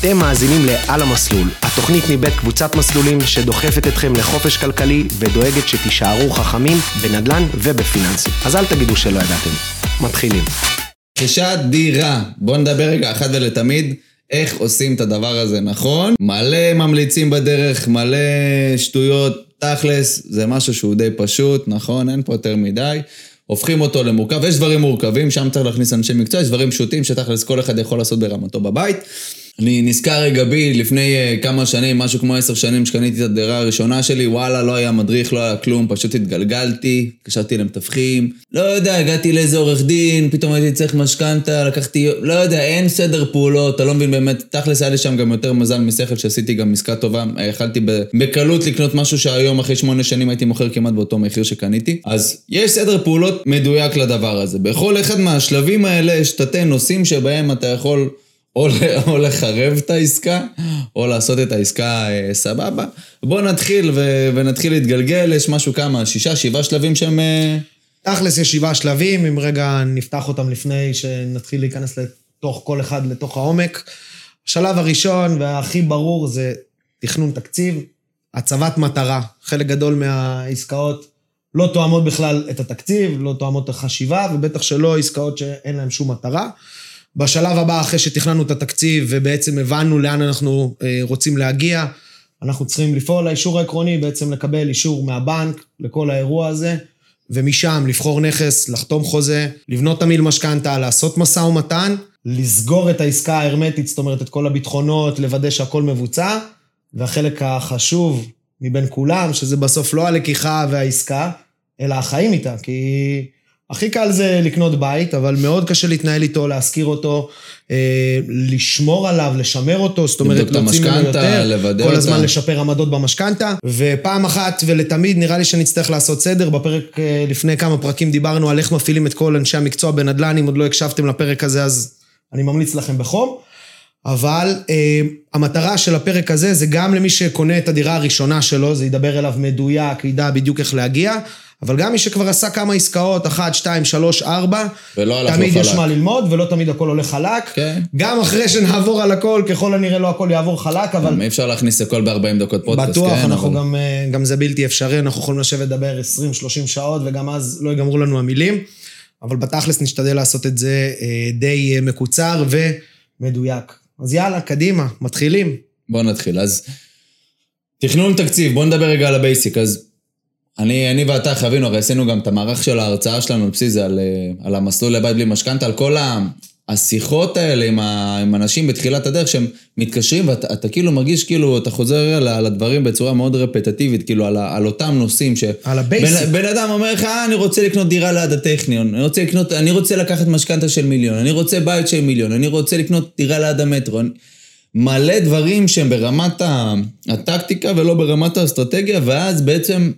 אתם מאזינים ל"על המסלול", התוכנית מבית קבוצת מסלולים שדוחפת אתכם לחופש כלכלי ודואגת שתישארו חכמים בנדל"ן ובפיננסים. אז אל תגידו שלא ידעתם. מתחילים. רכישת דירה. בואו נדבר רגע אחת ולתמיד איך עושים את הדבר הזה נכון. מלא ממליצים בדרך, מלא שטויות. תכלס, זה משהו שהוא די פשוט, נכון? אין פה יותר מדי. הופכים אותו למורכב, יש דברים מורכבים, שם צריך להכניס אנשי מקצוע, יש דברים פשוטים שתכלס כל אחד יכול לעשות ברמתו בבית. אני נזכר רגע בי, לפני uh, כמה שנים, משהו כמו עשר שנים, שקניתי את הדירה הראשונה שלי, וואלה, לא היה מדריך, לא היה כלום, פשוט התגלגלתי, התקשרתי למתווכים, לא יודע, הגעתי לאיזה עורך דין, פתאום הייתי צריך משכנתה, לקחתי, לא יודע, אין סדר פעולות, אתה לא מבין באמת, תכלס היה לי שם גם יותר מזל משכל שעשיתי גם עסקה טובה, יכלתי בקלות לקנות משהו שהיום אחרי שמונה שנים הייתי מוכר כמעט באותו מחיר שקניתי, אז יש סדר פעולות מדויק לדבר הזה. בכל אחד מהשלבים האלה יש תתי נושאים שבהם אתה יכול... או, או לחרב את העסקה, או לעשות את העסקה אה, סבבה. בואו נתחיל ו, ונתחיל להתגלגל, יש משהו כמה, שישה, שבעה שלבים שהם... אה... תכלס יש שבעה שלבים, אם רגע נפתח אותם לפני שנתחיל להיכנס לתוך כל אחד, לתוך העומק. השלב הראשון והכי ברור זה תכנון תקציב, הצבת מטרה. חלק גדול מהעסקאות לא תואמות בכלל את התקציב, לא תואמות את החשיבה, ובטח שלא עסקאות שאין להן שום מטרה. בשלב הבא, אחרי שתכננו את התקציב ובעצם הבנו לאן אנחנו אה, רוצים להגיע, אנחנו צריכים לפעול. לאישור העקרוני, בעצם לקבל אישור מהבנק לכל האירוע הזה, ומשם לבחור נכס, לחתום חוזה, לבנות תמיל משכנתה, לעשות משא ומתן, לסגור את העסקה ההרמטית, זאת אומרת את כל הביטחונות, לוודא שהכל מבוצע, והחלק החשוב מבין כולם, שזה בסוף לא הלקיחה והעסקה, אלא החיים איתה, כי... הכי קל זה לקנות בית, אבל מאוד קשה להתנהל איתו, להשכיר אותו, אה, לשמור עליו, לשמר אותו, זאת אומרת, להוציא ממנו יותר, לוודא כל הזמן אותה. לשפר עמדות במשכנתה, ופעם אחת ולתמיד נראה לי שנצטרך לעשות סדר. בפרק אה, לפני כמה פרקים דיברנו על איך מפעילים את כל אנשי המקצוע בנדל"ן, אם עוד לא הקשבתם לפרק הזה, אז אני ממליץ לכם בחום. אבל אה, המטרה של הפרק הזה זה גם למי שקונה את הדירה הראשונה שלו, זה ידבר אליו מדויק, ידע בדיוק איך להגיע. אבל גם מי שכבר עשה כמה עסקאות, אחת, שתיים, שלוש, ארבע, תמיד יש מה ללמוד, ולא תמיד הכל הולך חלק. כן. גם אחרי שנעבור על הכל, ככל הנראה לא הכל יעבור חלק, אבל... אי אפשר להכניס הכל ב-40 דקות פודקאסט, בטוח, כן, אנחנו אבל... גם, אה, גם זה בלתי אפשרי, אנחנו יכולים לשבת לדבר 20-30 שעות, וגם אז לא ייגמרו לנו המילים. אבל בתכלס נשתדל לעשות את זה אה, די אה, מקוצר ומדויק. אז יאללה, קדימה, מתחילים. בואו נתחיל. אז תכנון תקציב, בואו נדבר רגע על ה basic. אז אני, אני ואתה חווינו, הרי עשינו גם את המערך של ההרצאה שלנו על בסיס זה, על, אה, על המסלול לבית בלי משכנתה, על כל השיחות האלה עם, ה, עם אנשים בתחילת הדרך, שהם מתקשרים ואתה אתה כאילו מרגיש כאילו, אתה חוזר על הדברים בצורה מאוד רפטטיבית, כאילו על, על אותם נושאים ש... על ה basic. בן, בן אדם אומר לך, אה, אני רוצה לקנות דירה ליד הטכניון, אני רוצה לקנות, אני רוצה לקחת משכנתה של מיליון, אני רוצה בית של מיליון, אני רוצה לקנות דירה ליד המטרו. מלא דברים שהם ברמת הטקטיקה ולא ברמת האסטרטגיה, ואז בעצם...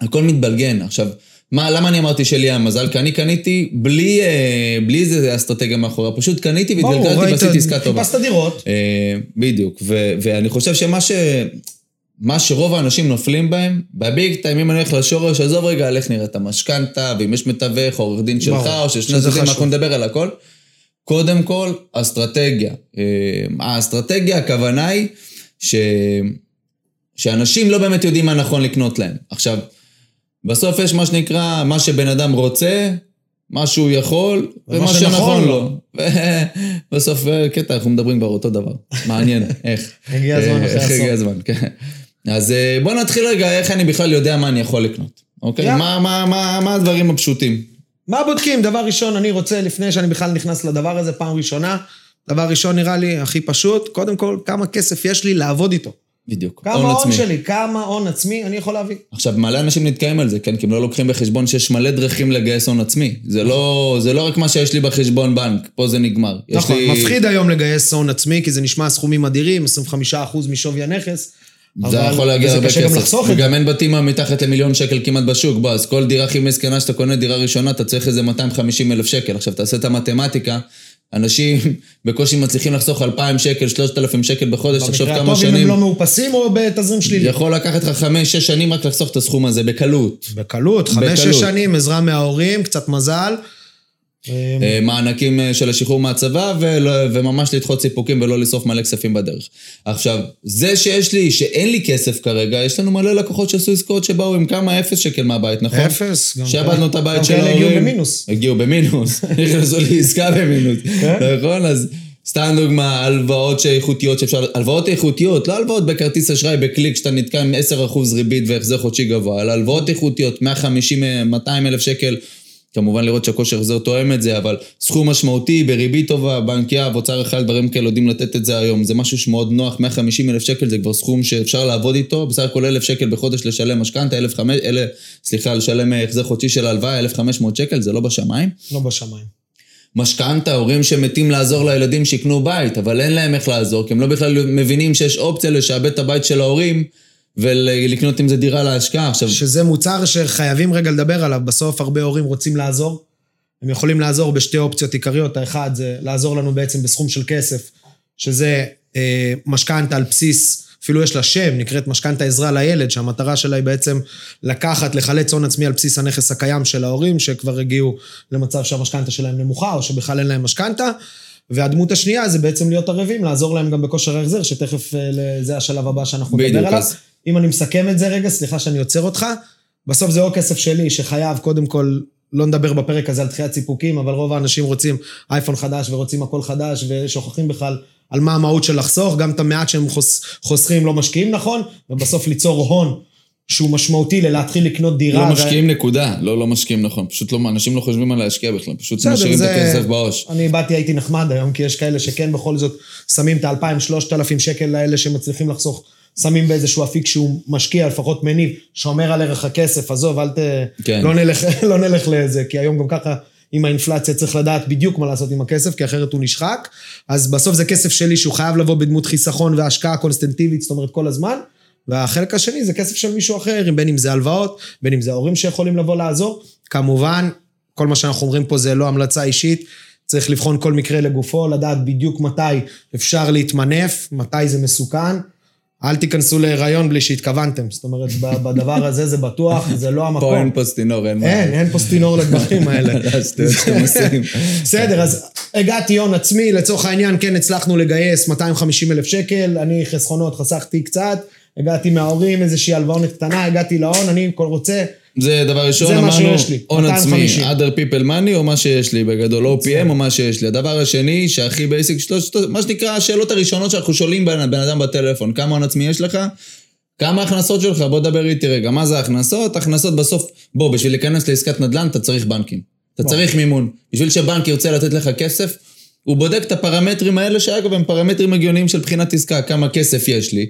הכל מתבלגן. עכשיו, מה, למה אני אמרתי שלי היה מזל? כי אני קניתי בלי, אה, בלי איזה אסטרטגיה מאחורה, פשוט קניתי והתגלגלתי ועשיתי עסקה טובה. חיפשת דירות. אה, בדיוק, ו, ואני חושב שמה ש... מה שרוב האנשים נופלים בהם, בביג טיים, אם אני הולך לשורש, עזוב רגע על איך נראית המשכנתה, ואם יש מתווך, עורך דין שלך, או ששני צדדים, אנחנו נדבר על הכל. קודם כל, אסטרטגיה. אה, האסטרטגיה, הכוונה היא ש... שאנשים לא באמת יודעים מה נכון לקנות להם. עכשיו, בסוף יש מה שנקרא, מה שבן אדם רוצה, מה שהוא יכול, ומה שנכון לו. בסוף, אה, קטע, אנחנו מדברים כבר אותו דבר. מעניין, איך. הגיע הזמן אחרי הסוף. הגיע הזמן, כן. אז אה, בוא נתחיל רגע, איך אני בכלל יודע מה אני יכול לקנות, אוקיי? מה הדברים הפשוטים? מה בודקים? דבר ראשון, אני רוצה, לפני שאני בכלל נכנס לדבר הזה, פעם ראשונה, דבר ראשון נראה לי הכי פשוט, קודם כל, כמה כסף יש לי לעבוד איתו. בדיוק, כמה הון עצמי. שלי, כמה הון עצמי אני יכול להביא. עכשיו, מלא אנשים נתקעים על זה, כן? כי הם לא לוקחים בחשבון שיש מלא דרכים לגייס הון עצמי. זה לא, זה לא רק מה שיש לי בחשבון בנק, פה זה נגמר. נכון, לי... מפחיד היום לגייס הון עצמי, כי זה נשמע סכומים אדירים, 25% משווי הנכס. זה יכול להגיע הרבה כסף. וגם אין בתים מתחת למיליון שקל כמעט בשוק. בוא, אז כל דירה הכי מסכנה שאתה קונה דירה ראשונה, אתה צריך איזה 250 אלף שקל. עכשיו, תעשה את המתמטיקה, אנשים בקושי מצליחים לחסוך 2,000 שקל, 3,000 שקל בחודש, תחשוב כמה שנים... במקרה הטוב אם הם לא מאופסים או בתזרים שלילי? יכול לקחת לך 5-6 שנים רק לחסוך את הסכום הזה, בקלות. בקלות, 5-6 שנים, עזרה מההורים, קצת מזל. אה, מענקים אה, של השחרור מהצבא, וממש לדחות סיפוקים ולא לשרוף מלא כספים בדרך. עכשיו, זה שיש לי, שאין לי כסף כרגע, יש לנו מלא לקוחות שעשו עסקאות שבאו עם כמה אפס שקל מהבית, נכון? אפס. שעבדנו כאלה- את הבית של כאלה ההורים. הגיעו במינוס. הגיעו במינוס. נכנסו לעסקה במינוס. כן. נכון? אז סתם דוגמה, הלוואות שאיכותיות שאפשר... הלוואות איכותיות, לא הלוואות בכרטיס אשראי בקליק שאתה נתקע עם 10% ריבית והחזר חודשי גבוה, אלא הלוואות איכותיות, 150, 200 אלף שקל. כמובן לראות שהכושר החזר תואם את זה, אבל סכום משמעותי, בריבית טובה, בנק יהב, אוצר אחד, דברים כאלה יודעים לתת את זה היום. זה משהו שמאוד נוח, 150 אלף שקל זה כבר סכום שאפשר לעבוד איתו, בסך הכל אלף שקל בחודש לשלם משכנתה, אלף חמש, אלה, סליחה, לשלם אה, החזר חודשי של הלוואה, 1,500 שקל, זה לא בשמיים. לא בשמיים. משכנתה, הורים שמתים לעזור לילדים שיקנו בית, אבל אין להם איך לעזור, כי הם לא בכלל מבינים שיש אופציה לשעבד את הבית של ההורים ולקנות עם זה דירה להשקעה. עכשיו, שזה מוצר שחייבים רגע לדבר עליו. בסוף הרבה הורים רוצים לעזור. הם יכולים לעזור בשתי אופציות עיקריות. האחד זה לעזור לנו בעצם בסכום של כסף, שזה אה, משכנתה על בסיס, אפילו יש לה שם, נקראת משכנתה עזרה לילד, שהמטרה שלה היא בעצם לקחת, לחלץ הון עצמי על בסיס הנכס הקיים של ההורים, שכבר הגיעו למצב שהמשכנתה שלהם נמוכה, או שבכלל אין להם משכנתה. והדמות השנייה זה בעצם להיות ערבים, לעזור להם גם בכושר ההחזר, שתכף אה, זה השלב הבא שאנחנו נדבר עליו. אם אני מסכם את זה רגע, סליחה שאני עוצר אותך, בסוף זה או כסף שלי שחייב, קודם כל, לא נדבר בפרק הזה על דחיית סיפוקים, אבל רוב האנשים רוצים אייפון חדש ורוצים הכל חדש, ושוכחים בכלל על מה המהות של לחסוך, גם את המעט שהם חוס, חוסכים לא משקיעים נכון, ובסוף ליצור הון שהוא משמעותי ללהתחיל לקנות דירה. לא ו- משקיעים נקודה, לא לא משקיעים נכון, פשוט לא, אנשים לא חושבים על להשקיע בכלל, פשוט משאירים את זה- הכסף בעו"ש. אני באתי, הייתי נחמד היום, כי יש כאלה שכן בכל זאת שמים את ה-2,000-3,000 שקל האלה שמצליחים לחסוך, שמים באיזשהו אפיק שהוא משקיע, לפחות מניב, שומר על ערך הכסף, עזוב, אל ת... כן. לא נלך, לא נלך לזה, כי היום גם ככה, עם האינפלציה צריך לדעת בדיוק מה לעשות עם הכסף, כי אחרת הוא נשחק. אז בסוף זה כסף שלי שהוא חייב לבוא בדמות חיסכון והשקעה קונסטנטיבית, זאת אומרת כל הזמן. והחלק השני זה כסף של מישהו אחר, בין אם זה הלוואות, בין אם זה ההורים שיכולים לבוא לעזור. כמובן, כל מה שאנחנו אומרים פה זה לא המלצה אישית, צריך לבחון כל מקרה לגופו, לדעת בדיוק מתי אפשר להתמנף, מתי זה מסוכן. אל תיכנסו להיריון בלי שהתכוונתם. זאת אומרת, בדבר הזה זה בטוח, זה לא המקום. פה אין פוסטינור, אין מה. אין, אין פוסטינור לדברים האלה. השטויות שאתם עושים. בסדר, אז הגעתי הון עצמי, לצורך העניין, כן הצלחנו לגייס 250 אלף שקל, אני חסכונות חסכתי קצת, הגעתי מההורים, איזושהי הלוואונת קטנה, הגעתי להון, אני כל רוצה, זה דבר ראשון, זה אמרנו, הון עצמי, 250. other people money או מה שיש לי בגדול, OPM או מה שיש לי. הדבר השני, שהכי basic, מה שנקרא השאלות הראשונות שאנחנו שואלים בן בן אדם בטלפון, כמה הון עצמי יש לך? כמה הכנסות שלך? בוא דבר איתי רגע. מה זה הכנסות? הכנסות בסוף, בוא, בשביל להיכנס לעסקת נדל"ן אתה צריך בנקים. אתה בוא. צריך מימון. בשביל שבנק ירצה לתת לך כסף, הוא בודק את הפרמטרים האלה, שאגב הם פרמטרים הגיוניים של בחינת עסקה, כמה כסף יש לי,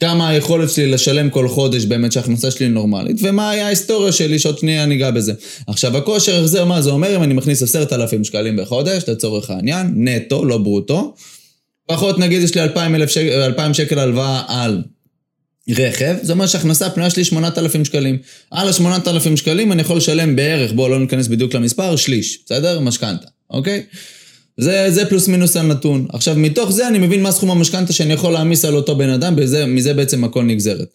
כמה היכולת שלי לשלם כל חודש באמת שההכנסה שלי נורמלית, ומה היה ההיסטוריה שלי, שעוד שנייה ניגע בזה. עכשיו, הכושר החזר, מה זה אומר? אם אני מכניס עשרת אלפים שקלים בחודש, לצורך העניין, נטו, לא ברוטו, פחות נגיד יש לי 2,000 אלף שקל, 2,000 שקל הלוואה על רכב, זה אומר שהכנסה הפנויה שלי 8,000 שקלים. על ה-8,000 שקלים אני יכול לשלם בערך, בואו לא ניכנס בדיוק למספר, שליש, בסדר? משכנתה, אוקיי? זה, זה פלוס מינוס הנתון. עכשיו, מתוך זה אני מבין מה סכום המשכנתה שאני יכול להעמיס על אותו בן אדם, בזה, מזה בעצם הכל נגזרת.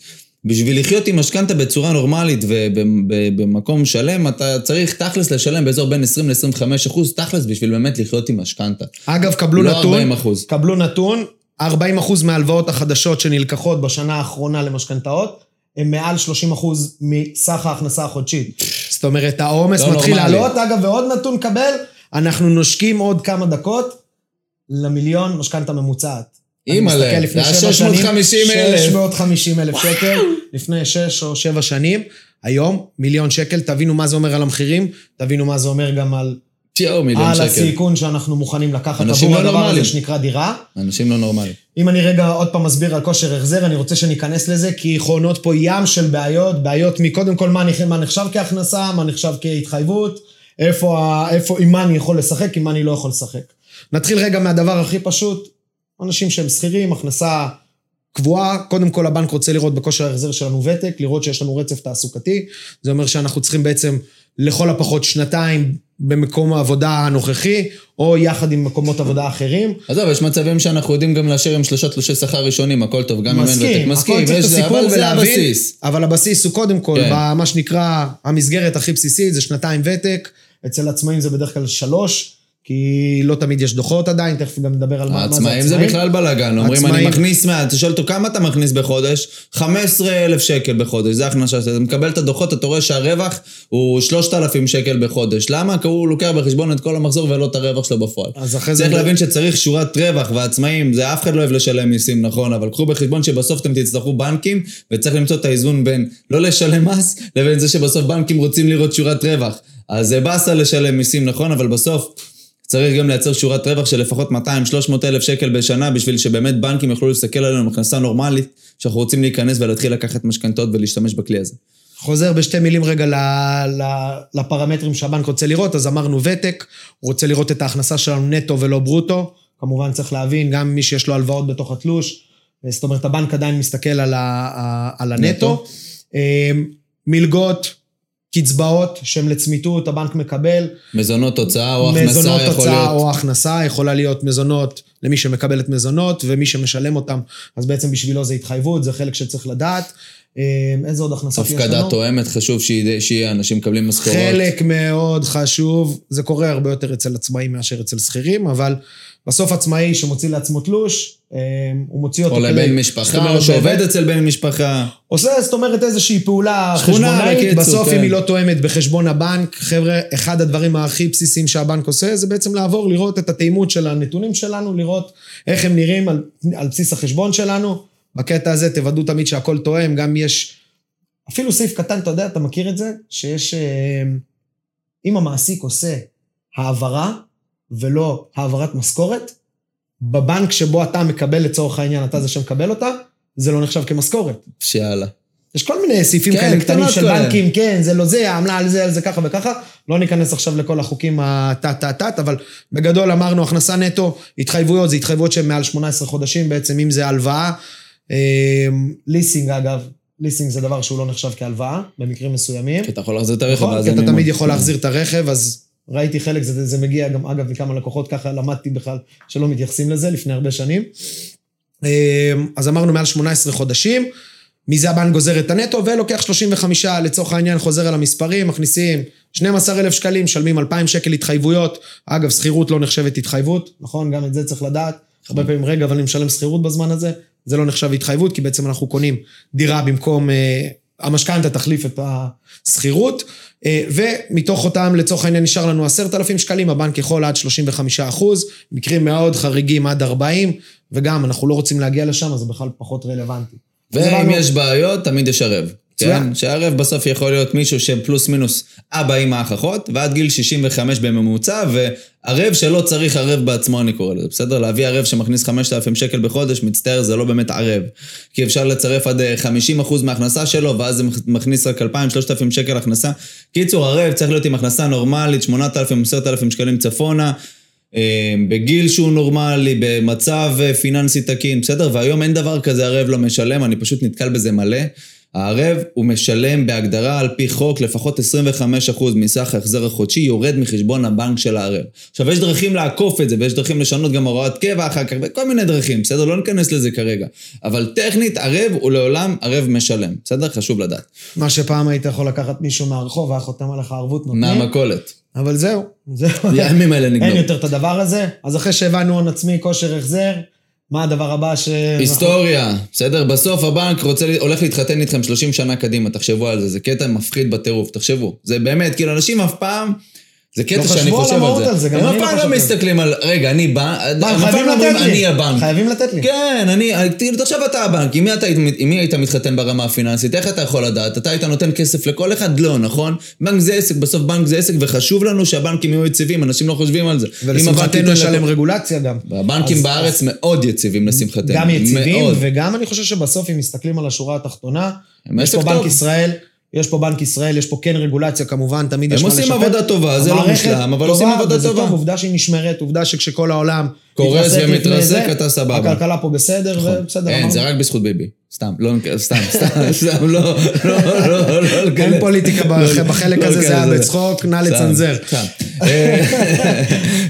בשביל לחיות עם משכנתה בצורה נורמלית ובמקום שלם, אתה צריך תכלס לשלם באזור בין 20 ל-25 אחוז, תכלס בשביל באמת לחיות עם משכנתה. אגב, קבלו לא נתון, 40 אחוז. קבלו נתון, 40 אחוז מההלוואות החדשות שנלקחות בשנה האחרונה למשכנתאות, הם מעל 30 אחוז מסך ההכנסה החודשית. זאת אומרת, העומס לא מתחיל. לעלות, אגב, ועוד נתון קבל, אנחנו נושקים עוד כמה דקות למיליון משכנתה ממוצעת. אימא'לה, זה היה שבע שנים, 650,000. 650 אלף שקל, לפני שש או שבע שנים. היום, מיליון שקל, תבינו מה זה אומר על המחירים, תבינו מה זה אומר גם על, יואו, מיליון על שקל. הסיכון שאנחנו מוכנים לקחת עבור לא הדבר נורמליים. הזה שנקרא דירה. אנשים לא נורמליים. אם אני רגע עוד פעם מסביר על כושר החזר, אני רוצה שניכנס לזה, כי חונות פה ים של בעיות, בעיות מקודם כל מה, מה נחשב כהכנסה, מה נחשב כהתחייבות, איפה, ה- איפה, עם מה אני יכול לשחק, עם מה אני לא יכול לשחק. נתחיל רגע מהדבר הכי פשוט, אנשים שהם שכירים, הכנסה קבועה, קודם כל הבנק רוצה לראות בכושר ההחזר שלנו ותק, לראות שיש לנו רצף תעסוקתי, זה אומר שאנחנו צריכים בעצם לכל הפחות שנתיים במקום העבודה הנוכחי, או יחד עם מקומות עבודה אחרים. עזוב, יש מצבים שאנחנו יודעים גם לאשר עם שלושה תלושי שכר ראשונים, הכל טוב, גם אם אין ותק. מסכים, מסכים, הכל צריך יש זה, אבל זה הבסיס. אבל הבסיס הוא קודם כל, כן. במה שנקרא, המסגרת הכי בסיסית זה שנתיים ותק, אצל עצמאים זה בדרך כלל שלוש, כי לא תמיד יש דוחות עדיין, תכף גם נדבר על מה, מה זה העצמאים זה בכלל בלאגן, אומרים אני עצמאים- מכניס, מה, אתה שואל אותו כמה אתה מכניס בחודש? 15,000 שקל בחודש, זה הכנסה שאתה מקבל את הדוחות, אתה רואה שהרווח הוא 3,000 שקל בחודש. למה? כי הוא לוקח בחשבון את כל המחזור ולא את הרווח שלו בפועל. אז אחרי זה... צריך להבין שצריך שורת רווח, ועצמאים, זה אף אחד לא אוהב לשלם מיסים, נכון, אבל קחו בחשבון שבסוף אתם תצטרכו בנקים, וצריך למצוא את האיזון בין לא לשלם מס, לבין זה שבסוף בנקים רוצים לראות שורת רווח. אז זה באסה לשלם מיסים, נכון, אבל בסוף צריך גם לייצר שורת רווח של לפחות 200-300 אלף שקל בשנה, בשביל שבאמת בנקים יוכלו להסתכל עלינו עם הכנסה נורמלית, שאנחנו רוצים להיכנס ולהתחיל לקחת משכנתות ולהשתמש בכלי הזה. חוזר בשתי מילים רגע ל, ל, לפרמטרים שהבנק רוצה לראות, אז אמרנו ותק, הוא רוצה לראות את ההכנסה שלנו נטו ולא ברוטו. כמובן צריך להבין, גם מי שיש לו הלוואות בתוך התלוש, זאת אומרת, הבנק עדיין מסתכל על, ה, על הנטו. נטו. אה, מלגות, קצבאות שהן לצמיתות, הבנק מקבל. מזונות הוצאה או הכנסה מזונות יכול הוצאה להיות. או הכנסה, יכולה להיות מזונות למי שמקבל את מזונות, ומי שמשלם אותם, אז בעצם בשבילו זה התחייבות, זה חלק שצריך לדעת. אה, איזה עוד הכנסות יש לנו? הפקדה תואמת, חשוב שיהיה, שיהיה אנשים מקבלים משכורות. חלק מאוד חשוב, זה קורה הרבה יותר אצל עצמאים מאשר אצל שכירים, אבל בסוף עצמאי שמוציא לעצמו תלוש, אה, הוא מוציא אותו או לבן משפחה, או שעובד אצל בן משפחה. עושה, זאת אומרת, איזושהי פעולה חשבונאית, בסוף כן. אם היא לא תואמת בחשבון הבנק, חבר'ה, אחד הדברים הכי בסיסיים שהבנק עושה, זה בעצם לעבור, לראות את התאימות של הנתונים שלנו, לראות איך הם נראים על, על בסיס החשבון שלנו. בקטע הזה תוודאו תמיד שהכל תואם, גם יש... אפילו סעיף קטן, אתה יודע, אתה מכיר את זה? שיש... אה, אם המעסיק עושה העברה ולא העברת משכורת, בבנק שבו אתה מקבל לצורך העניין, אתה זה שמקבל אותה, זה לא נחשב כמשכורת. שיאללה. יש כל מיני סעיפים כן, כאלה קטנים קטנות של כאלה. בנקים, כן, זה לא זה, העמלה על זה, על זה ככה וככה. לא ניכנס עכשיו לכל החוקים הטה-טה-טת, אבל בגדול אמרנו, הכנסה נטו, התחייבויות, זה התחייבויות שהן מעל 18 חודשים, בעצם אם זה הלוואה. אה, ליסינג, אגב, ליסינג זה דבר שהוא לא נחשב כהלוואה, במקרים מסוימים. כי אתה יכול להחזיר את הרכב, נכון, ואז כי אין אתה. תמיד יכול להחזיר את הרכב, אז ראיתי חלק, זה, זה מגיע גם, אגב, מכמה לקוחות, ככה למדתי בכלל שלא מתייחסים לזה לפני הרבה שנים. אמ, אז אמרנו מעל 18 חודשים, מזה הבנק גוזר את הנטו, ולוקח 35, לצורך העניין, חוזר על המספרים, מכניסים 12,000 שקלים, משלמים 2,000 שקל התחייבויות. אגב, שכירות לא נחשבת התחייבות, נכון? גם את זה צריך לדעת. הרבה פעמים, רגע, אבל אני משלם שכירות בזמן הזה, זה לא נחשב התחייבות, כי בעצם אנחנו קונים דירה במקום... המשכנתה תחליף את השכירות, אה, ומתוך אותם, לצורך העניין, נשאר לנו עשרת אלפים שקלים, הבנק יכול עד 35 אחוז, מקרים מאוד חריגים עד 40, וגם, אנחנו לא רוצים להגיע לשם, אז זה בכלל פחות רלוונטי. ואם יש בעיות, תמיד יש ערב. כן? שהערב בסוף יכול להיות מישהו שפלוס מינוס אבא, אמא, אח, אחות, ועד גיל 65 בממוצע, וערב שלא צריך ערב בעצמו, אני קורא לזה, בסדר? להביא ערב שמכניס 5,000 שקל בחודש, מצטער, זה לא באמת ערב. כי אפשר לצרף עד אה, 50% מההכנסה שלו, ואז זה מכניס רק 2,000-3,000 שקל הכנסה. קיצור, ערב צריך להיות עם הכנסה נורמלית, 8,000-10,000 שקלים צפונה. אה, בגיל שהוא נורמלי, במצב אה, פיננסי תקין, בסדר? והיום אין דבר כזה ערב לא משלם, אני פשוט נתקל בזה מלא. הערב הוא משלם בהגדרה על פי חוק לפחות 25% מסך ההחזר החודשי יורד מחשבון הבנק של הערב. עכשיו יש דרכים לעקוף את זה ויש דרכים לשנות גם הוראת קבע אחר כך וכל מיני דרכים, בסדר? לא ניכנס לזה כרגע. אבל טכנית ערב הוא לעולם ערב משלם, בסדר? חשוב לדעת. מה שפעם היית יכול לקחת מישהו מהרחוב, היה חותם עליך ערבות נותנים, מהמכולת. אבל זהו, זהו. הימים האלה נגמרו. אין יותר את הדבר הזה. אז אחרי שהבנו הון עצמי, כושר החזר, מה הדבר הבא ש... היסטוריה, בסדר? בסוף הבנק רוצה, הולך להתחתן איתכם 30 שנה קדימה, תחשבו על זה, זה קטע מפחיד בטירוף, תחשבו. זה באמת, כאילו, אנשים אף פעם... זה קטע לא שאני חושב על זה. על זה, גם הם אני אף לא פעם לא. מסתכלים על, רגע, אני בנק, הם אף פעם לא אומרים. אני הבנק. חייבים לתת לי. כן, אני, כאילו, תחשב אתה הבנק, עם מי היית- מתחתן ברמה הפיננסית? איך אתה יכול לדעת? אתה היית נותן כסף לכל אחד? לא, נכון? בנק זה עסק, בסוף בנק זה עסק, וחשוב לנו שהבנקים יהיו יציבים, אנשים לא חושבים על זה. ולשמחתנו לשלם לכל- רגולציה גם. והבנקים אז- בארץ מאוד יציבים לשמחתנו. גם יציבים. וגם אני חושב שבסוף, אם מסתכלים על השורה התחתונה, יש פה בנק. ישראל, יש פה בנק ישראל, יש פה כן רגולציה כמובן, תמיד יש הם מה עושים לשפר. עבודה טובה, זה לא מושלם, אבל עושים עבודה טובה. טוב, עובדה שהיא נשמרת, עובדה שכשכל העולם... קורס ומתרסק, אתה סבבה. נכון. הכלכלה פה בסדר, ובסדר, אין. זה רק בזכות ביבי. סתם, לא, סתם, סתם, סתם, לא, לא, לא, לא, לא, אין. פוליטיקה לא, בח- בחלק לא הזה, זה היה. בצחוק, נא לצנזר. אה,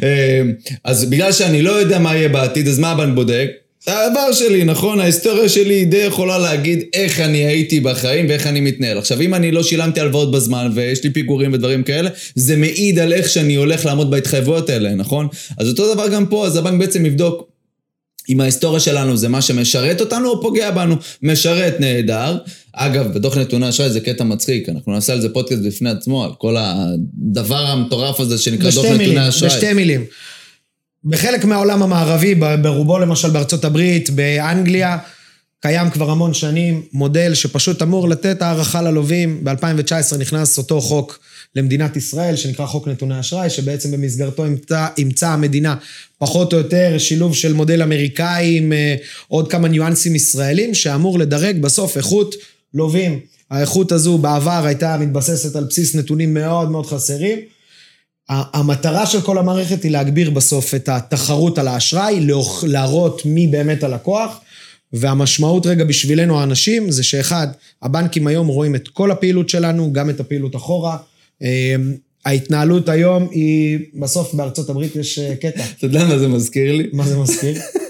אה, אז בגלל שאני לא יודע מה יהיה בעתיד, אז מה הבנק בודק? העבר שלי, נכון? ההיסטוריה שלי היא די יכולה להגיד איך אני הייתי בחיים ואיך אני מתנהל. עכשיו, אם אני לא שילמתי הלוואות בזמן ויש לי פיגורים ודברים כאלה, זה מעיד על איך שאני הולך לעמוד בהתחייבויות האלה, נכון? אז אותו דבר גם פה, אז הבנק בעצם יבדוק אם ההיסטוריה שלנו זה מה שמשרת אותנו או פוגע בנו. משרת נהדר. אגב, בדוח נתוני אשראי זה קטע מצחיק, אנחנו נעשה על זה פודקאסט בפני עצמו, על כל הדבר המטורף הזה שנקרא דוח נתוני אשראי. בשתי מילים. בחלק מהעולם המערבי, ברובו למשל בארצות הברית, באנגליה, קיים כבר המון שנים מודל שפשוט אמור לתת הערכה ללווים. ב-2019 נכנס אותו חוק למדינת ישראל, שנקרא חוק נתוני אשראי, שבעצם במסגרתו אימצה, אימצה המדינה פחות או יותר שילוב של מודל אמריקאי עם אה, עוד כמה ניואנסים ישראלים, שאמור לדרג בסוף איכות לווים. האיכות הזו בעבר הייתה מתבססת על בסיס נתונים מאוד מאוד חסרים. המטרה של כל המערכת היא להגביר בסוף את התחרות על האשראי, להראות מי באמת הלקוח, והמשמעות רגע בשבילנו האנשים זה שאחד, הבנקים היום רואים את כל הפעילות שלנו, גם את הפעילות אחורה. אמ, ההתנהלות היום היא, בסוף בארצות הברית יש אה, קטע. אתה יודע מה זה מזכיר לי? מה זה מזכיר?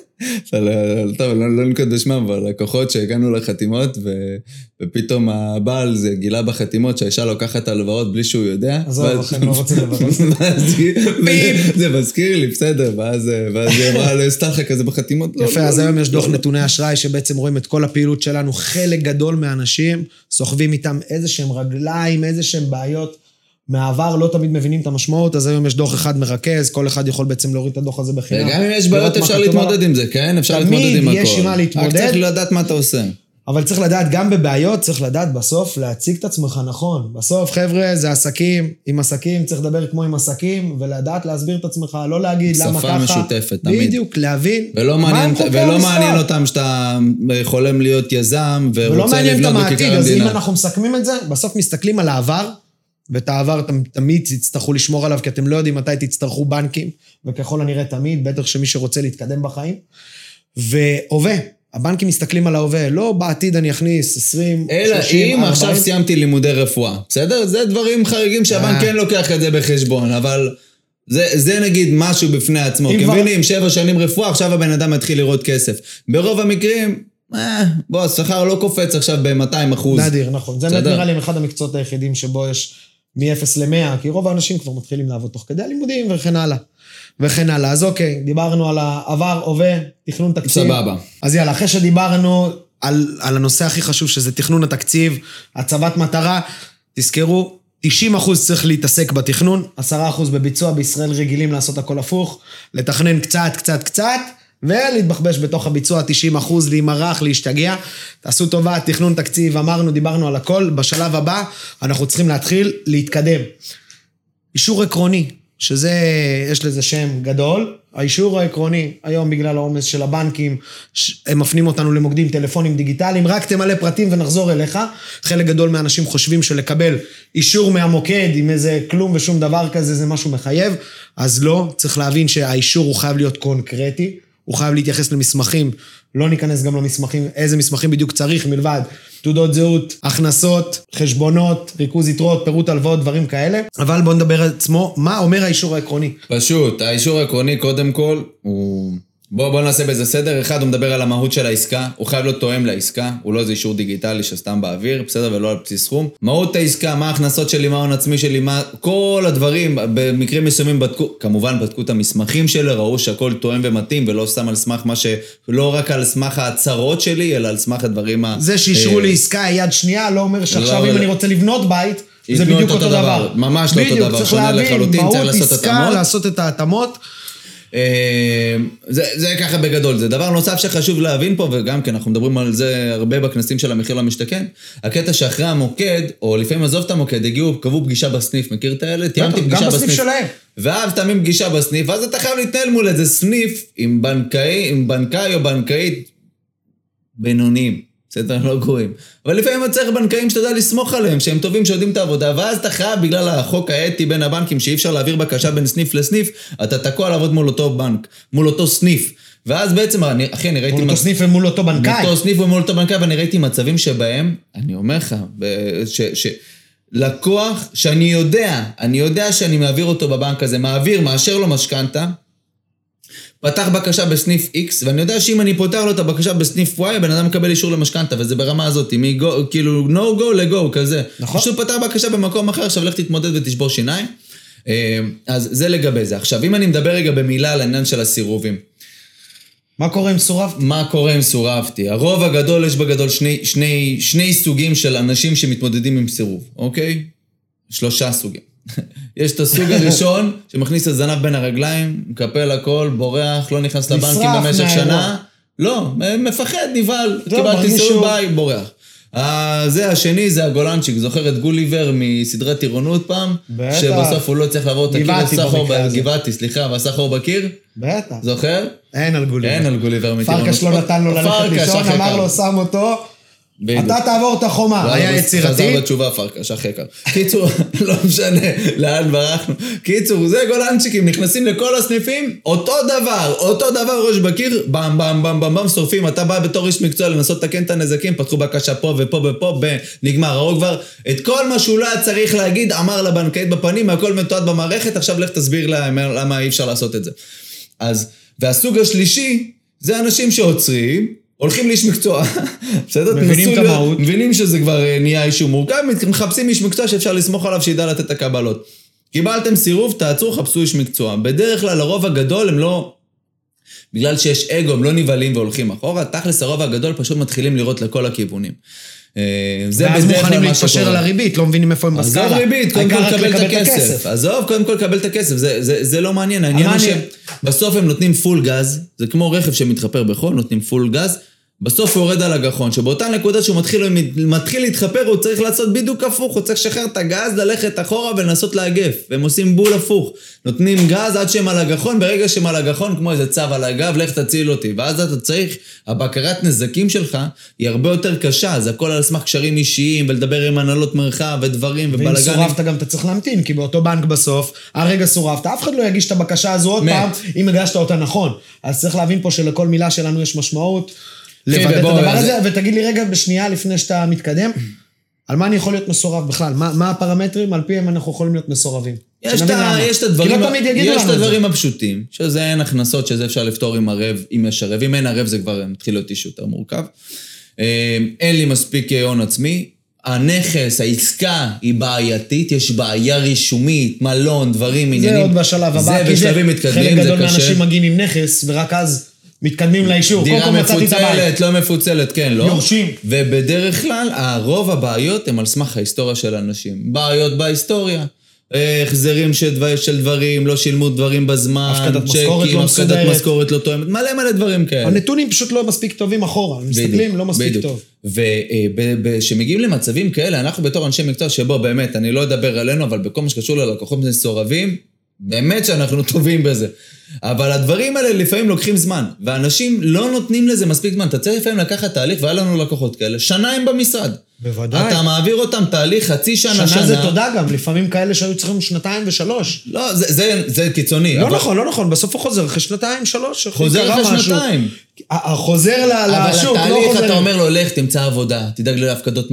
טוב, לא, לא נקוד בשמם, אבל לקוחות שהגענו לחתימות, ו, ופתאום הבעל זה גילה בחתימות שהאישה לוקחת הלוואות בלי שהוא יודע. עזוב, לכן לא רוצים לברך. זה מזכיר לי, בסדר, ואז היא אמרה לו, סתם לך כזה בחתימות. לא, יפה, אז לא, היום יש דוח נתוני אשראי שבעצם רואים את כל הפעילות שלנו. חלק גדול מהאנשים סוחבים איתם איזה שהם רגליים, איזה שהם בעיות. מהעבר לא תמיד מבינים את המשמעות, אז היום יש דוח אחד מרכז, כל אחד יכול בעצם להוריד את הדוח הזה בחינם. וגם אם יש בעיות אפשר להתמודד עם זה, כן? אפשר להתמודד עם הכל. תמיד יש עם מה להתמודד. רק צריך לדעת מה אתה עושה. אבל צריך לדעת, גם בבעיות, צריך לדעת בסוף להציג את עצמך נכון. בסוף, חבר'ה, זה עסקים, עם עסקים צריך לדבר כמו עם עסקים, ולדעת להסביר את עצמך, לא להגיד למה ככה. שפה משותפת, תמיד. בדיוק, להבין. ולא מעניין, ולא מעניין אותם שאתה חולם להיות יזם, ורוצה לבנות בכיכר המדינה. ולא מעניין אותם העתיד, אז אם אנחנו מסכמים את זה, בסוף מסתכלים על העבר, ואת העבר אתם תמיד תצטרכו לשמור עליו, כי אתם לא יודעים מתי תצטרכו בנקים, וככל הנראה תמיד, בטח שמי שרוצה להתקדם בחיים. והווה, הבנקים מסתכלים על ההווה, לא בעתיד אני אכניס 20, אלא 30, אם 40. עכשיו סיימתי לימודי רפואה, בסדר? זה דברים חריגים שהבנק אה. כן לוקח את זה בחשבון, אבל זה, זה נגיד משהו בפני עצמו. כי מבינים, שבע שנים רפואה, עכשיו הבן אדם מתחיל לראות כסף. ברוב המקרים, אה, בוא, השכר לא קופץ עכשיו ב-200 אחוז. נדיר, נכון. זה נראה לי אחד המקצועות היחידים שבו יש מ-0 ל-100, כי רוב האנשים כבר מתחילים לעבוד תוך כדי הלימודים וכן הלאה. וכן הלאה. אז אוקיי, דיברנו על העבר, הווה, תכנון תקציב. סבבה. אז יאללה, אחרי שדיברנו על, על הנושא הכי חשוב, שזה תכנון התקציב, הצבת מטרה, תזכרו, 90 אחוז צריך להתעסק בתכנון, 10 אחוז בביצוע, בישראל רגילים לעשות הכל הפוך, לתכנן קצת, קצת, קצת, ולהתבחבש בתוך הביצוע 90 אחוז, להימרח, להשתגע. תעשו טובה, תכנון תקציב, אמרנו, דיברנו על הכל. בשלב הבא, אנחנו צריכים להתחיל להתקדם. אישור עקרוני, שזה, יש לזה שם גדול. האישור העקרוני, היום בגלל העומס של הבנקים, הם מפנים אותנו למוקדים טלפונים דיגיטליים, רק תמלא פרטים ונחזור אליך. חלק גדול מהאנשים חושבים שלקבל אישור מהמוקד עם איזה כלום ושום דבר כזה, זה משהו מחייב. אז לא, צריך להבין שהאישור הוא חייב להיות קונקרטי. הוא חייב להתייחס למסמכים, לא ניכנס גם למסמכים, איזה מסמכים בדיוק צריך מלבד תעודות זהות, הכנסות, חשבונות, ריכוז יתרות, פירוט הלוואות, דברים כאלה. אבל בואו נדבר על עצמו, מה אומר האישור העקרוני? פשוט, האישור העקרוני קודם כל הוא... בוא, בוא נעשה בזה סדר. אחד, הוא מדבר על המהות של העסקה, הוא חייב להיות תואם לעסקה, הוא לא איזה אישור דיגיטלי שסתם באוויר, בסדר, ולא על בסיס סכום. מהות העסקה, מה ההכנסות שלי, מה ההון עצמי שלי, מה... כל הדברים, במקרים מסוימים בדקו, כמובן בדקו את המסמכים שלי, ראו שהכל תואם ומתאים, ולא סתם על סמך מה ש... לא רק על סמך ההצהרות שלי, אלא על סמך הדברים ה... זה שאישרו לי עסקה יד שנייה, לא אומר שעכשיו לא, אם אני רוצה לבנות בית... זה בדיוק אותו דבר. ממש לא אותו דבר, שונה לחלוטין, צריך לעשות התאמות. לעשות את ההתאמות. אה, זה, זה ככה בגדול. זה דבר נוסף שחשוב להבין פה, וגם כן, אנחנו מדברים על זה הרבה בכנסים של המחיר למשתכן. הקטע שאחרי המוקד, או לפעמים עזוב את המוקד, הגיעו, קבעו פגישה בסניף. מכיר את האלה? תיאמתי פגישה בסניף. גם בסניף שלהם. ואז תמים פגישה בסניף, ואז אתה חייב להתנהל מול איזה סניף עם בנקאי, עם בנקאי או בנקאית בינוניים. בסדר, לא גרועים. אבל לפעמים אתה צריך בנקאים שאתה יודע לסמוך עליהם, שהם טובים, שיודעים את העבודה, ואז אתה חייב, בגלל החוק האתי בין הבנקים, שאי אפשר להעביר בקשה בין סניף לסניף, אתה תקוע לעבוד מול אותו בנק, מול אותו סניף. ואז בעצם, אני, אחי, אני ראיתי... מול אותו סניף ומול אותו בנקאי. מול אותו סניף ומול אותו בנקאי, ואני ראיתי מצבים שבהם, אני אומר לך, ש... ש לקוח שאני יודע, אני יודע שאני מעביר אותו בבנק הזה, מעביר, מאשר לו משכנתה, פתח בקשה בסניף X, ואני יודע שאם אני פותח לו את הבקשה בסניף Y, הבן אדם מקבל אישור למשכנתה, וזה ברמה הזאת, מגו, כאילו no go לגו כזה. נכון. פשוט פתח בקשה במקום אחר, עכשיו לך תתמודד ותשבור שיניים. אה, אז זה לגבי זה. עכשיו, אם אני מדבר רגע במילה על העניין של הסירובים. מה קורה עם סורב? מה קורה אם סורבתי? הרוב הגדול, יש בגדול שני, שני, שני סוגים של אנשים שמתמודדים עם סירוב, אוקיי? שלושה סוגים. יש את הסוג הראשון, שמכניס את הזנב בין הרגליים, מקפל הכל, בורח, לא נכנס לבנקים במשך. שנה. לא, מפחד, נבהל, לא, קיבלתי שהוא- ביי, בורח. זה השני, זה הגולנצ'יק, זוכר את גוליבר מסדרת טירונות פעם? בטח. שבסוף הוא לא צריך לעבור את הקיר, ועשה חור. גבעתי, סליחה, ועשה חור בקיר? בטח. זוכר? אין על גוליבר. אין על גוליבר מטירונות. פרקש לא נתן לו ללכת לישון, אמר. לו, שם אותו. אתה תעבור את החומה. וואלה, היה בס- יצירתי. חזר בתשובה פרקש, אחרי כך. קיצור, לא משנה לאן ברחנו. קיצור, זה גולנצ'יקים, נכנסים לכל הסניפים, אותו דבר, אותו דבר ראש בקיר, במ במ במ במ במ, שורפים, אתה בא בתור איש מקצוע לנסות לתקן את הנזקים, פתחו בקשה פה ופה ופה, ונגמר. ההוא כבר, את כל מה שהוא לא היה צריך להגיד, אמר לבנקאית בפנים, הכל מתועד במערכת, עכשיו לך תסביר להם למה אי אפשר לעשות את זה. אז, והסוג השלישי, זה אנשים שעוצרים, הולכים לאיש מקצוע, בסדר? מבינים את המהות. מבינים שזה כבר אה, נהיה אישו מורכב, מחפשים איש מקצוע שאפשר לסמוך עליו שידע לתת את הקבלות. קיבלתם סירוב, תעצרו, חפשו איש מקצוע. בדרך כלל, הרוב הגדול הם לא... בגלל שיש אגו, הם לא נבהלים והולכים אחורה, תכלס הרוב הגדול פשוט מתחילים לראות לכל הכיוונים. אה, זה ואז מוכנים להתפשר. על הריבית, לא מבינים איפה הם עזוב בסקאלה. ריבית, קודם כל העיקר רק קבל את לקבל הכסף. עזוב, קודם כל קבל את הכסף, זה, זה, זה לא מעניין. העניין הוא שבסוף הם נותנים פול גז, זה כמו רכב שמתחפר בחול, נותנים פול גז, בסוף הוא יורד על הגחון, שבאותה נקודה שהוא מתחיל, מתחיל להתחפר, הוא צריך לעשות בדיוק הפוך, הוא צריך לשחרר את הגז, ללכת אחורה ולנסות לאגף. והם עושים בול הפוך. נותנים גז עד שהם על הגחון, ברגע שהם על הגחון, כמו איזה צב על הגב, לך תציל אותי. ואז אתה צריך, הבקרת נזקים שלך היא הרבה יותר קשה, זה הכל על סמך קשרים אישיים, ולדבר עם הנהלות מרחב, ודברים, ואם ובלאגנים. סורבת גם אתה צריך להמתין, כי באותו בנק בסוף, הרגע סורבת, אף אחד לא יגיש את הבקשה הזו עוד פעם, אם הגשת אותה נכון. אז צריך להבין פה שלכל מילה שלנו יש משמעות. לוודא את ובוא, הדבר הזה, ותגיד לי רגע בשנייה לפני שאתה מתקדם, על מה אני יכול להיות מסורב בכלל? מה מה הפרמטרים על פיהם אנחנו יכולים להיות מסורבים? יש את. יש את הדברים, לא יגידו יש את זה. הדברים הפשוטים, שזה אין הכנסות, שזה אפשר לפתור עם ערב, אם יש ערב. אם אין ערב זה כבר מתחיל להיות איש יותר מורכב. אה, אין לי מספיק אה, הון עצמי. הנכס, העסקה היא בעייתית, יש בעיה רישומית, מלון, דברים, עניינים. זה עוד בשלב הבא, זה כי בשלבים מתקדמים, חלק זה גדול קשה. מהאנשים מגיעים עם נכס, ורק אז מתקדמים לאישור. קודם דירה כל מצאתי את הבית. מפוצלת, לא מפוצלת, כן, לא. יורשים. ובדרך כלל, הרוב הבעיות הם על סמך ההיסטוריה של האנשים. בעיות בהיסטוריה. אה, החזרים של, דבר, של דברים, לא שילמו דברים בזמן, הפקדת משכורת לא הפקדת מסודרת. משכורת לא תואמת, מלא מלא דברים כאלה. הנתונים פשוט לא מספיק טובים אחורה, מסתכלים, לא מספיק טוב. וכשמגיעים למצבים כאלה, אנחנו בתור אנשי מקצוע שבו באמת, אני לא אדבר עלינו, אבל בכל מה שקשור ללקוחות מסורבים, באמת שאנחנו טובים בזה. אבל הדברים האלה לפעמים לוקחים זמן, ואנשים לא נותנים לזה מספיק זמן. אתה צריך לפעמים לקחת תהליך, והיה לנו לקוחות כאלה, שנה הם במשרד. בוודאי. אתה מעביר אותם תהליך חצי שנה, שנה. שנה זה תודה גם, לפעמים כאלה שהיו צריכים שנתיים ושלוש. לא, זה, זה, זה קיצוני. לא אבל- נכון, לא נכון, בסוף הוא חוזר אחרי שנתיים, שלוש. חוזר אחרי. שנתיים. חוזר אבל לשוק, לא התהליך, חוזר... אתה אומר לו, לך, תמצא עבודה, תדאג להפקדות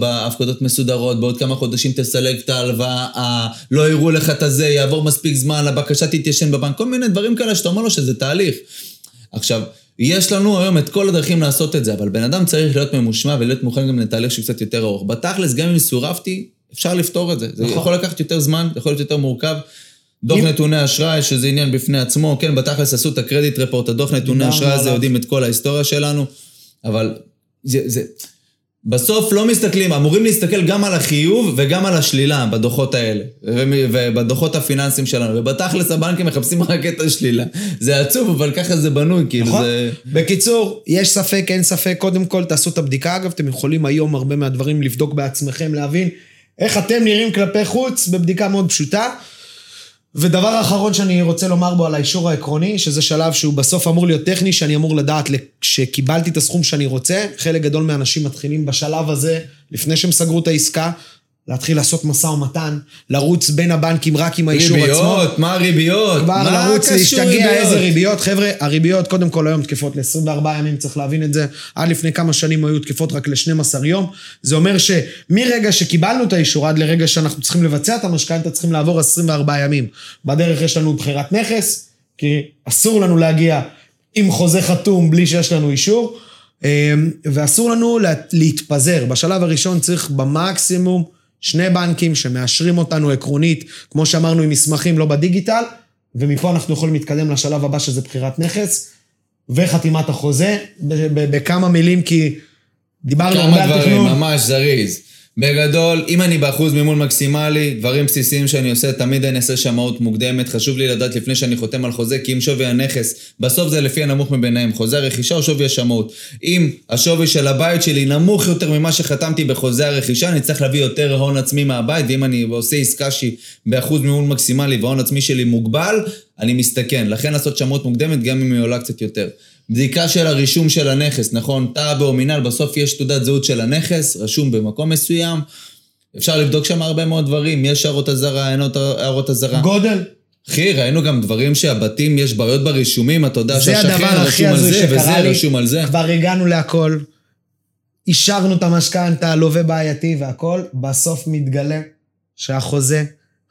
בהפקדות מסודרות, בעוד כמה חודשים תסלק את ההלוואה, לא יראו לך את הזה, יעבור מספיק זמן, הבקשה תתיישן בבנק, כל מיני דברים כאלה שאתה אומר לו שזה תהליך. עכשיו, יש לנו היום את כל הדרכים לעשות את זה, אבל בן אדם צריך להיות ממושמע ולהיות מוכן גם לתהליך שהוא קצת יותר ארוך. בתכלס, גם אם סורבתי, אפשר לפתור את זה. זה נכון. יכול לקחת יותר זמן, זה יכול להיות יותר מורכב. דוח אם- נתוני אשראי, שזה עניין בפני עצמו, כן, בתכלס עשו את הקרדיט רפורט, הדוח נתוני אשראי הזה. יודעים את כל ההיסטוריה שלנו, אבל זה, זה... בסוף לא מסתכלים, אמורים להסתכל גם על החיוב וגם על השלילה בדוחות האלה, ובדוחות הפיננסיים שלנו, ובתכלס הבנקים מחפשים רק את השלילה. זה עצוב, אבל ככה זה בנוי, כאילו נכון. זה... בקיצור, יש ספק, אין ספק, קודם כל תעשו את הבדיקה. אגב, אתם יכולים היום הרבה מהדברים לבדוק בעצמכם, להבין איך אתם נראים כלפי חוץ בבדיקה מאוד פשוטה. ודבר אחרון שאני רוצה לומר בו על האישור העקרוני, שזה שלב שהוא בסוף אמור להיות טכני, שאני אמור לדעת שקיבלתי את הסכום שאני רוצה. חלק גדול מהאנשים מתחילים בשלב הזה, לפני שהם סגרו את העסקה, להתחיל לעשות משא ומתן, לרוץ בין הבנקים רק עם האישור עצמו. ריביות, מה הריביות? כבר מה לרוץ להשתגע ריביות? איזה ריביות. חבר'ה, הריביות קודם כל היום תקפות ל-24 ימים, צריך להבין את זה. עד לפני כמה שנים היו תקפות רק ל-12 יום. זה אומר שמרגע שקיבלנו את האישור עד לרגע שאנחנו צריכים לבצע את המשכנתה, צריכים לעבור 24 ימים. בדרך יש לנו בחירת נכס, כי אסור לנו להגיע עם חוזה חתום בלי שיש לנו אישור, אה, ואסור לנו לה- להתפזר. בשלב הראשון צריך במקסימום שני בנקים שמאשרים אותנו עקרונית, כמו שאמרנו, עם מסמכים, לא בדיגיטל, ומפה אנחנו יכולים להתקדם לשלב הבא, שזה בחירת נכס, וחתימת החוזה. בכמה מילים, כי דיברנו הרבה כמה על דברים, תכנון. ממש זריז. בגדול, אם אני באחוז מימון מקסימלי, דברים בסיסיים שאני עושה, תמיד אני אעשה שמאות מוקדמת. חשוב לי לדעת לפני שאני חותם על חוזה, כי אם שווי הנכס, בסוף זה לפי הנמוך מביניהם, חוזה הרכישה או שווי השמאות. אם השווי של הבית שלי נמוך יותר ממה שחתמתי בחוזה הרכישה, אני צריך להביא יותר הון עצמי מהבית, ואם אני עושה עסקה שהיא באחוז מימון מקסימלי וההון עצמי שלי מוגבל, אני מסתכן. לכן לעשות שמאות מוקדמת, גם אם היא עולה קצת יותר. בדיקה של הרישום של הנכס, נכון? טאבו או מינהל, בסוף יש תעודת זהות של הנכס, רשום במקום מסוים. אפשר לבדוק שם הרבה מאוד דברים, יש הערות אזהרה, אין עוד הערות אזהרה. גודל. אחי, ראינו גם דברים שהבתים, יש בעיות ברישומים, אתה יודע שהשכן רשום על זה, וזה לי. רשום על זה. כבר הגענו להכל, אישרנו את המשכנתה, לווה בעייתי והכל, בסוף מתגלה שהחוזה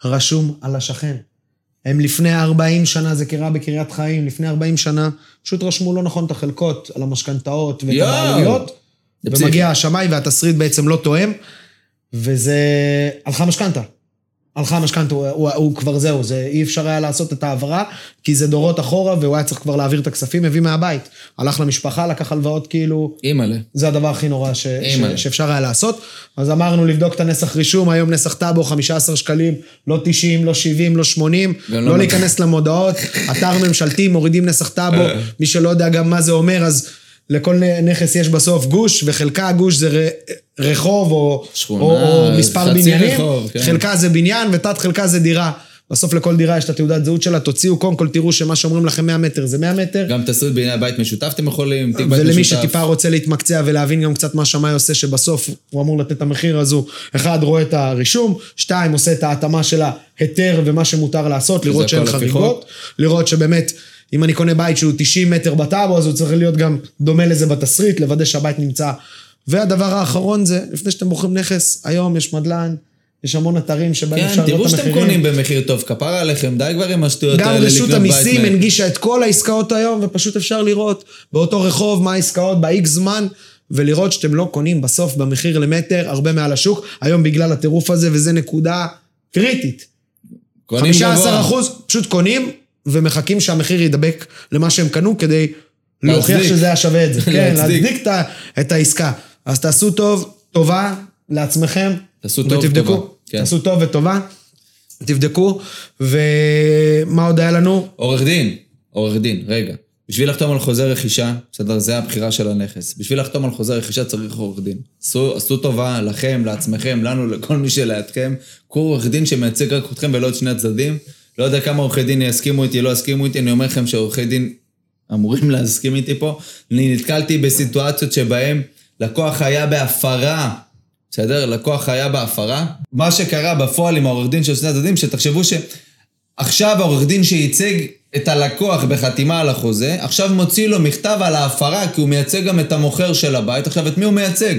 רשום על השכן. הם לפני 40 שנה, זה קרה בקריית חיים, לפני 40 שנה, פשוט רשמו לא נכון את החלקות על המשכנתאות ואת יואו. הבעלויות. ומגיע השמאי והתסריט בעצם לא תואם, וזה... הלכה משכנתה. הלכה המשכנתה, הוא, הוא, הוא כבר זהו, זה אי אפשר היה לעשות את ההעברה, כי זה דורות אחורה, והוא היה צריך כבר להעביר את הכספים, הביא מהבית. הלך למשפחה, לקח הלוואות, כאילו, אימא'לה. זה הדבר הכי נורא ש, ש. שאפשר היה לעשות. אז אמרנו לבדוק את הנסח רישום, היום נסח טאבו 15 שקלים, לא 90, לא 70, לא 80, גם לא לא. להיכנס למודעות, אתר ממשלתי, מורידים נסח טאבו, מי שלא יודע גם מה זה אומר, אז לכל נכס יש בסוף גוש, וחלקה הגוש זה רחוב או, שכונה, או, או מספר בניינים, רחוב, כן. חלקה זה בניין ותת חלקה זה דירה. בסוף לכל דירה יש את התעודת זהות שלה, תוציאו, קודם כל תראו שמה שאומרים לכם 100 מטר זה 100 מטר. גם תסריט בעניין בית משותף אתם יכולים, תיק בית משותף. ולמי שטיפה רוצה להתמקצע ולהבין גם קצת מה שמאי עושה, שבסוף הוא אמור לתת את המחיר הזו, אחד, רואה את הרישום, שתיים, עושה את ההתאמה של ההיתר ומה שמותר לעשות, לראות שאין חריגות, לראות שבאמת, אם אני קונה בית שהוא 90 מטר בטאבו, אז הוא צריך להיות גם דומה לזה בתסריט, לוודא שהבית נמצא. והדבר האחרון זה, לפני שאתם בוחרים נכס, היום יש מדלן, יש המון אתרים שבהם כן, אפשר לראות תראו את שאתם המחירים. קונים במחיר טוב, כפרה עליכם, די כבר עם השטויות גם האלה רשות לקנות בית המיסים מ- הנגישה את כל העסקאות היום, ופשוט אפשר לראות באותו רחוב מה העסקאות ב-X זמן, ולראות שאתם לא קונים בסוף במחיר למטר הרבה מעל השוק. היום בגלל הטירוף הזה, וזו נקודה קריטית. קונים 15 גבוה. אחוז פשוט קונים, ומחכים שהמחיר ידבק למה שהם קנו, כדי להוכיח. שזה היה שווה את זה. כן, להצדיק. את העסקה. אז תעשו טוב, טובה לעצמכם. תעשו טוב, ותבדקו. כן. תעשו טוב וטובה. תבדקו, ומה עוד היה לנו? עורך דין, עורך דין, רגע. בשביל לחתום על חוזה רכישה, בסדר, זה הבחירה של הנכס. בשביל לחתום על חוזה רכישה צריך עורך דין. עשו, עשו טובה לכם, לעצמכם, לנו, לכל מי שלידכם. קחו עורך דין שמייצג רק אתכם ולא את שני הצדדים. לא יודע כמה עורכי דין יסכימו איתי, לא יסכימו איתי, אני אומר לכם שעורכי דין אמורים להסכים איתי פה. אני נתקלתי בסיטואציות שבהם לקוח היה בהפרה, בסדר? לקוח היה בהפרה. מה שקרה בפועל עם העורך דין של שני הצדדים, שתחשבו שעכשיו העורך דין שייצג את הלקוח בחתימה על החוזה, עכשיו מוציא לו מכתב על ההפרה, כי הוא מייצג גם את המוכר של הבית. עכשיו, את מי הוא מייצג?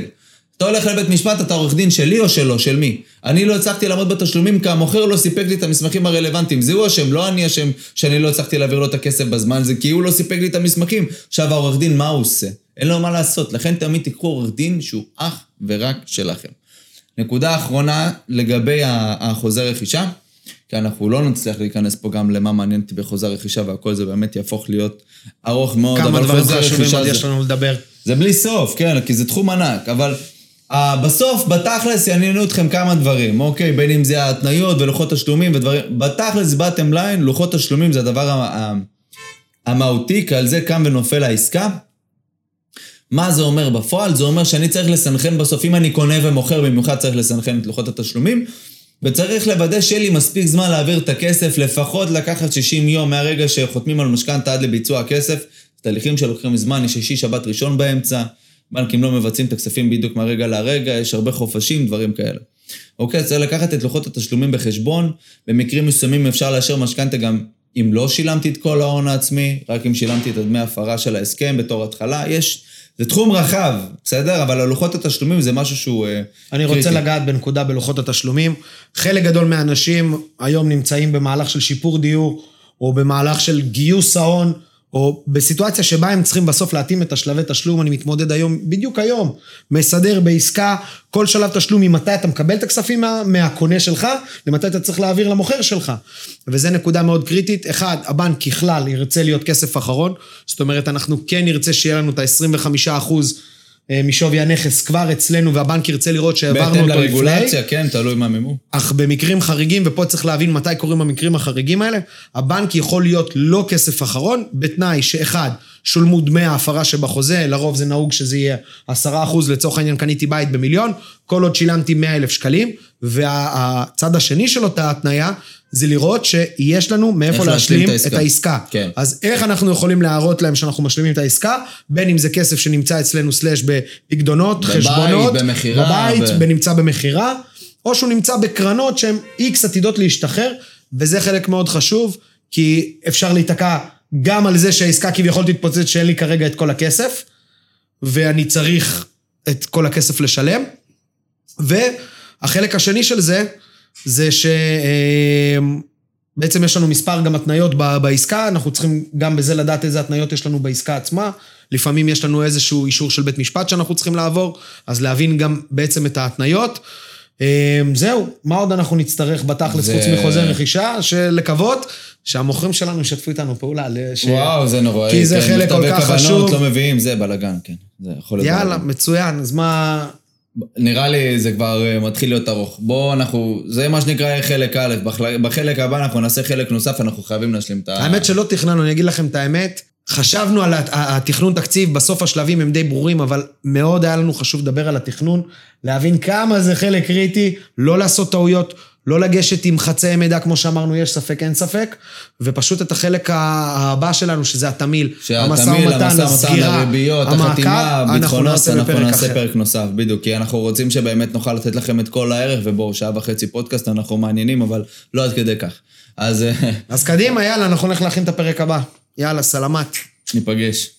אתה הולך לבית משפט, אתה עורך דין שלי או שלו? של מי? אני לא הצלחתי לעמוד בתשלומים כי המוכר לא סיפק לי את המסמכים הרלוונטיים. זה הוא אשם, לא אני אשם שאני לא הצלחתי להעביר לו את הכסף בזמן, זה כי הוא לא סיפק לי את המסמכים. עכשיו העורך דין, מה הוא עושה? אין לו מה לעשות. לכן תמיד תיקחו עורך דין שהוא אך ורק שלכם. נקודה אחרונה לגבי החוזה רכישה, כי אנחנו לא נצליח להיכנס פה גם למה מעניין אותי בחוזה רכישה והכל זה באמת יהפוך להיות ארוך מאוד, כמה דברים חשובים עוד יש לנו לדבר. זה בלי סוף, כן, כי זה תחום ענק, אבל uh, בסוף, בתכלס, יעניינו אתכם כמה דברים, אוקיי? בין אם זה ההתניות ולוחות תשלומים ודברים, בתכלס, בטם ליין, לוחות תשלומים זה הדבר ה- ה- המהותי, כי על זה קם ונופל העסקה. מה זה אומר בפועל? זה אומר שאני צריך לסנכרן בסוף, אם אני קונה ומוכר, במיוחד צריך לסנכרן את לוחות התשלומים, וצריך לוודא שיהיה לי מספיק זמן להעביר את הכסף, לפחות לקחת 60 יום מהרגע שחותמים על משכנתה עד לביצוע הכסף. תהליכים שלוקחים זמן, יש שישי, שבת, ראשון באמצע, בנקים לא מבצעים את הכספים בדיוק מהרגע להרגע, יש הרבה חופשים, דברים כאלה. אוקיי, צריך לקחת את לוחות התשלומים בחשבון, במקרים מסוימים אפשר לאשר משכנתה גם אם לא שילמתי את כל ההון העצמי, רק אם שילמתי את הדמי הפרה של ההסכם בתור התחלה, יש... זה תחום רחב, בסדר? אבל הלוחות התשלומים זה משהו שהוא אה, אני רוצה לגעת בנקודה בלוחות התשלומים. חלק גדול מהאנשים היום נמצאים במהלך של שיפור דיור, או במהלך של גיוס ההון, או בסיטואציה שבה הם צריכים בסוף להתאים את השלבי תשלום, אני מתמודד היום, בדיוק היום, מסדר בעסקה, כל שלב תשלום ממתי אתה מקבל את הכספים מה, מהקונה שלך, למתי אתה צריך להעביר למוכר שלך. וזו נקודה מאוד קריטית. אחד, הבנק ככלל ירצה להיות כסף אחרון, זאת אומרת, אנחנו כן נרצה שיהיה לנו את ה-25 אחוז משווי הנכס כבר אצלנו, והבנק ירצה לראות שהעברנו בהתאם אותו לפני. לרגולציה, כן, תלוי מה מימו. אך במקרים חריגים, ופה צריך להבין מתי קורים המקרים החריגים האלה, הבנק יכול להיות לא כסף אחרון, בתנאי שאחד, שולמו דמי ההפרה שבחוזה, לרוב זה נהוג שזה יהיה עשרה אחוז, לצורך העניין קניתי בית במיליון, כל עוד שילמתי מאה אלף שקלים, והצד השני של אותה התניה, זה לראות שיש לנו מאיפה להשלים את את העסקה. כן. אז איך אנחנו יכולים להראות להם שאנחנו משלימים את העסקה, בין אם זה כסף שנמצא אצלנו סלאש בפקדונות, בבית, חשבונות, במכירה, בבית, ב- ונמצא במכירה, או שהוא נמצא בקרנות שהן איקס עתידות להשתחרר, וזה חלק מאוד חשוב, כי אפשר להיתקע גם על זה שהעסקה כביכול תתפוצץ שאין לי כרגע את כל הכסף, ואני צריך את כל הכסף לשלם. והחלק השני של זה, זה שבעצם יש לנו מספר גם התניות בעסקה, אנחנו צריכים גם בזה לדעת איזה התניות יש לנו בעסקה עצמה. לפעמים יש לנו איזשהו אישור של בית משפט שאנחנו צריכים לעבור, אז להבין גם בעצם את ההתניות. אה, זהו, מה עוד אנחנו נצטרך בתכלס זה- חוץ מחוזה רכישה? שלקוות שהמוכרים שלנו ישתפו איתנו פעולה. ש- וואו, זה נוראי. כי זה כן, חלק כל כך חשוב. לא מביאים, זה בלאגן, כן. זה יכול להיות יאללה, בלאגן. מצוין, אז מה... נראה לי זה כבר אה, מתחיל להיות ארוך. בואו אנחנו, זה מה שנקרא חלק א', בחל- בחלק הבא אנחנו נעשה חלק נוסף, אנחנו חייבים להשלים את ה... האמת שלא תכננו, אני אגיד לכם את האמת. חשבנו על הת- התכנון תקציב, בסוף השלבים הם די ברורים, אבל מאוד היה לנו חשוב לדבר על התכנון, להבין כמה זה חלק קריטי, לא לעשות טעויות, לא לגשת עם חצאי מידע, כמו שאמרנו, יש ספק, אין ספק, ופשוט את החלק הבא שלנו, שזה התמיל, המשא ומתן, הסגירה, הריביות, החתימה, נעשה אנחנו נעשה. פרק נוסף, בדיוק, כי אנחנו רוצים שבאמת נוכל לתת לכם את כל הערך, ובואו, שעה וחצי פודקאסט, אנחנו מעניינים, אבל לא עד כדי כך. אז אה, אז קדימה, יאללה, אנחנו נלך להכין את הפרק הבא. יאללה, סלמת. ניפגש.